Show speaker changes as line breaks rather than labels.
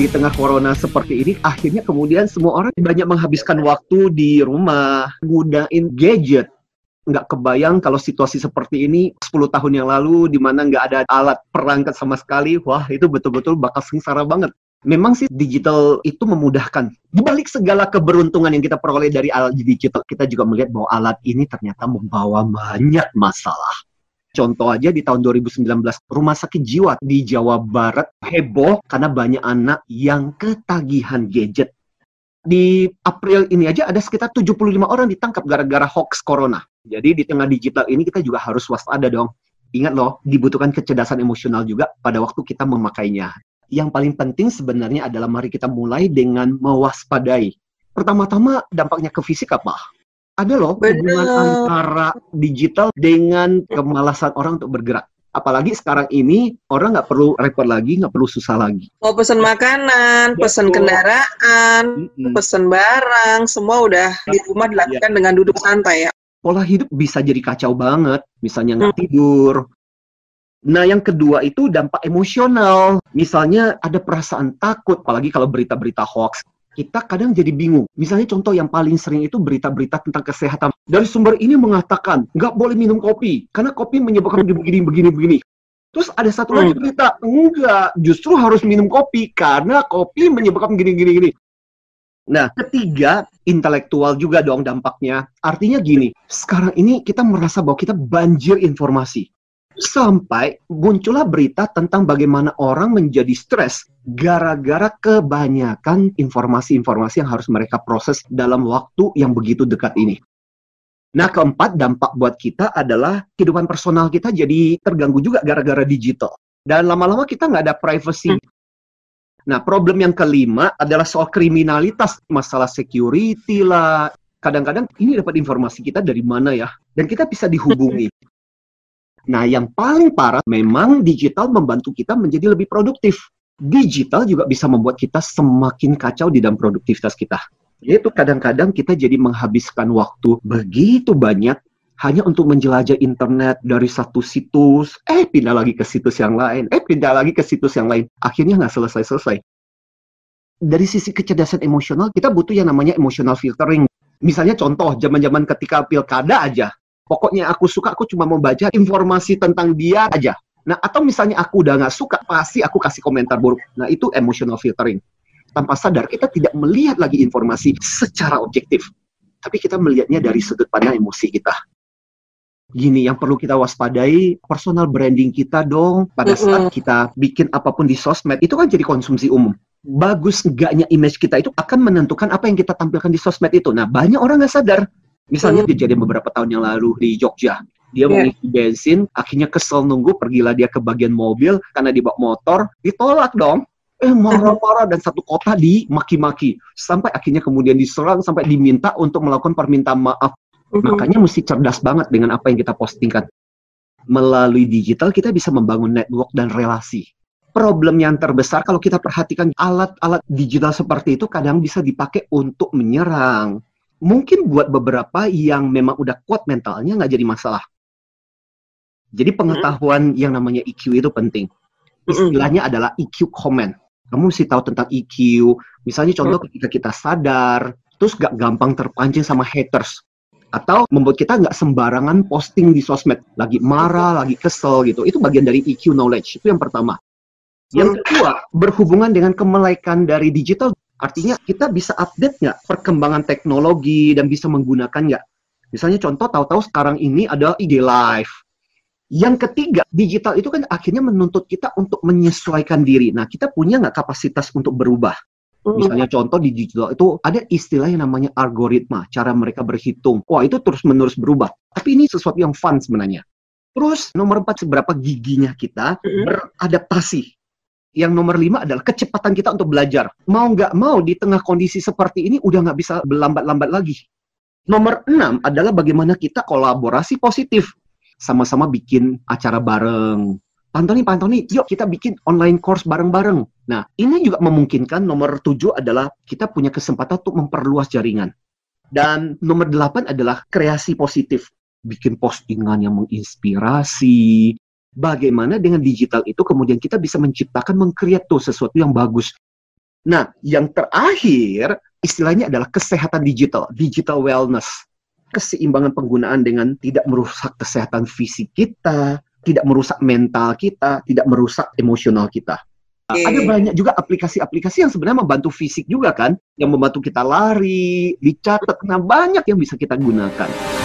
di tengah corona seperti ini, akhirnya kemudian semua orang banyak menghabiskan waktu di rumah, gunain gadget. Nggak kebayang kalau situasi seperti ini 10 tahun yang lalu, di mana nggak ada alat perangkat sama sekali, wah itu betul-betul bakal sengsara banget. Memang sih digital itu memudahkan. Di balik segala keberuntungan yang kita peroleh dari alat digital, kita juga melihat bahwa alat ini ternyata membawa banyak masalah. Contoh aja di tahun 2019, rumah sakit jiwa di Jawa Barat heboh karena banyak anak yang ketagihan gadget. Di April ini aja ada sekitar 75 orang ditangkap gara-gara hoax corona. Jadi di tengah digital ini kita juga harus waspada dong. Ingat loh, dibutuhkan kecerdasan emosional juga pada waktu kita memakainya. Yang paling penting sebenarnya adalah mari kita mulai dengan mewaspadai. Pertama-tama dampaknya ke fisik apa? Ada loh hubungan antara digital dengan kemalasan orang untuk bergerak. Apalagi sekarang ini orang nggak perlu repot lagi, nggak perlu susah lagi.
Mau pesen makanan, Betul. pesen kendaraan, mm-hmm. pesen barang, semua udah di rumah dilakukan yeah. dengan duduk santai ya.
Pola hidup bisa jadi kacau banget, misalnya nggak hmm. tidur. Nah, yang kedua itu dampak emosional. Misalnya ada perasaan takut, apalagi kalau berita-berita hoax kita kadang jadi bingung. Misalnya contoh yang paling sering itu berita-berita tentang kesehatan. Dari sumber ini mengatakan, nggak boleh minum kopi, karena kopi menyebabkan begini, begini, begini. Terus ada satu lagi hmm. berita, enggak, justru harus minum kopi, karena kopi menyebabkan begini, begini, begini. Nah, ketiga, intelektual juga dong dampaknya. Artinya gini, sekarang ini kita merasa bahwa kita banjir informasi sampai muncullah berita tentang bagaimana orang menjadi stres gara-gara kebanyakan informasi-informasi yang harus mereka proses dalam waktu yang begitu dekat ini. Nah, keempat dampak buat kita adalah kehidupan personal kita jadi terganggu juga gara-gara digital. Dan lama-lama kita nggak ada privacy. Nah, problem yang kelima adalah soal kriminalitas, masalah security lah. Kadang-kadang ini dapat informasi kita dari mana ya? Dan kita bisa dihubungi. Nah, yang paling parah memang digital membantu kita menjadi lebih produktif. Digital juga bisa membuat kita semakin kacau di dalam produktivitas kita. Yaitu kadang-kadang kita jadi menghabiskan waktu begitu banyak hanya untuk menjelajah internet dari satu situs, eh pindah lagi ke situs yang lain, eh pindah lagi ke situs yang lain. Akhirnya nggak selesai-selesai. Dari sisi kecerdasan emosional, kita butuh yang namanya emotional filtering. Misalnya contoh, zaman-zaman ketika pilkada aja, Pokoknya aku suka, aku cuma mau baca informasi tentang dia aja. Nah, atau misalnya aku udah nggak suka, pasti aku kasih komentar buruk. Nah, itu emotional filtering. Tanpa sadar, kita tidak melihat lagi informasi secara objektif. Tapi kita melihatnya dari sudut pandang emosi kita. Gini, yang perlu kita waspadai, personal branding kita dong, pada saat kita bikin apa pun di sosmed, itu kan jadi konsumsi umum bagus enggaknya image kita itu akan menentukan apa yang kita tampilkan di sosmed itu. Nah, banyak orang nggak sadar Misalnya hmm. kejadian beberapa tahun yang lalu di Jogja, dia yeah. mau isi bensin, akhirnya kesel nunggu, pergilah dia ke bagian mobil karena dibawa motor, ditolak dong. Eh marah-marah dan satu kota di maki-maki sampai akhirnya kemudian diserang sampai diminta untuk melakukan permintaan maaf. Mm-hmm. Makanya mesti cerdas banget dengan apa yang kita postingkan. Melalui digital kita bisa membangun network dan relasi. Problem yang terbesar kalau kita perhatikan alat-alat digital seperti itu kadang bisa dipakai untuk menyerang, mungkin buat beberapa yang memang udah kuat mentalnya nggak jadi masalah. Jadi pengetahuan hmm. yang namanya EQ itu penting. Istilahnya hmm. adalah EQ comment. Kamu mesti tahu tentang EQ. Misalnya contoh hmm. ketika kita sadar, terus gak gampang terpancing sama haters. Atau membuat kita nggak sembarangan posting di sosmed. Lagi marah, lagi kesel gitu. Itu bagian dari EQ knowledge. Itu yang pertama. Yang kedua, berhubungan dengan kemelaikan dari digital Artinya kita bisa update nggak perkembangan teknologi dan bisa menggunakan nggak? Misalnya contoh tahu-tahu sekarang ini ada IG Live. Yang ketiga, digital itu kan akhirnya menuntut kita untuk menyesuaikan diri. Nah, kita punya nggak kapasitas untuk berubah? Misalnya contoh di digital itu ada istilah yang namanya algoritma, cara mereka berhitung. Wah, itu terus-menerus berubah. Tapi ini sesuatu yang fun sebenarnya. Terus nomor empat, seberapa giginya kita beradaptasi yang nomor lima adalah kecepatan kita untuk belajar. Mau nggak mau di tengah kondisi seperti ini udah nggak bisa berlambat-lambat lagi. Nomor enam adalah bagaimana kita kolaborasi positif. Sama-sama bikin acara bareng. Pantoni, Pantoni, yuk kita bikin online course bareng-bareng. Nah, ini juga memungkinkan nomor tujuh adalah kita punya kesempatan untuk memperluas jaringan. Dan nomor delapan adalah kreasi positif. Bikin postingan yang menginspirasi, bagaimana dengan digital itu kemudian kita bisa menciptakan, mengkreat tuh sesuatu yang bagus. Nah, yang terakhir istilahnya adalah kesehatan digital, digital wellness. Keseimbangan penggunaan dengan tidak merusak kesehatan fisik kita, tidak merusak mental kita, tidak merusak emosional kita. Okay. Ada banyak juga aplikasi-aplikasi yang sebenarnya membantu fisik juga kan, yang membantu kita lari, dicatat. Nah, banyak yang bisa kita gunakan.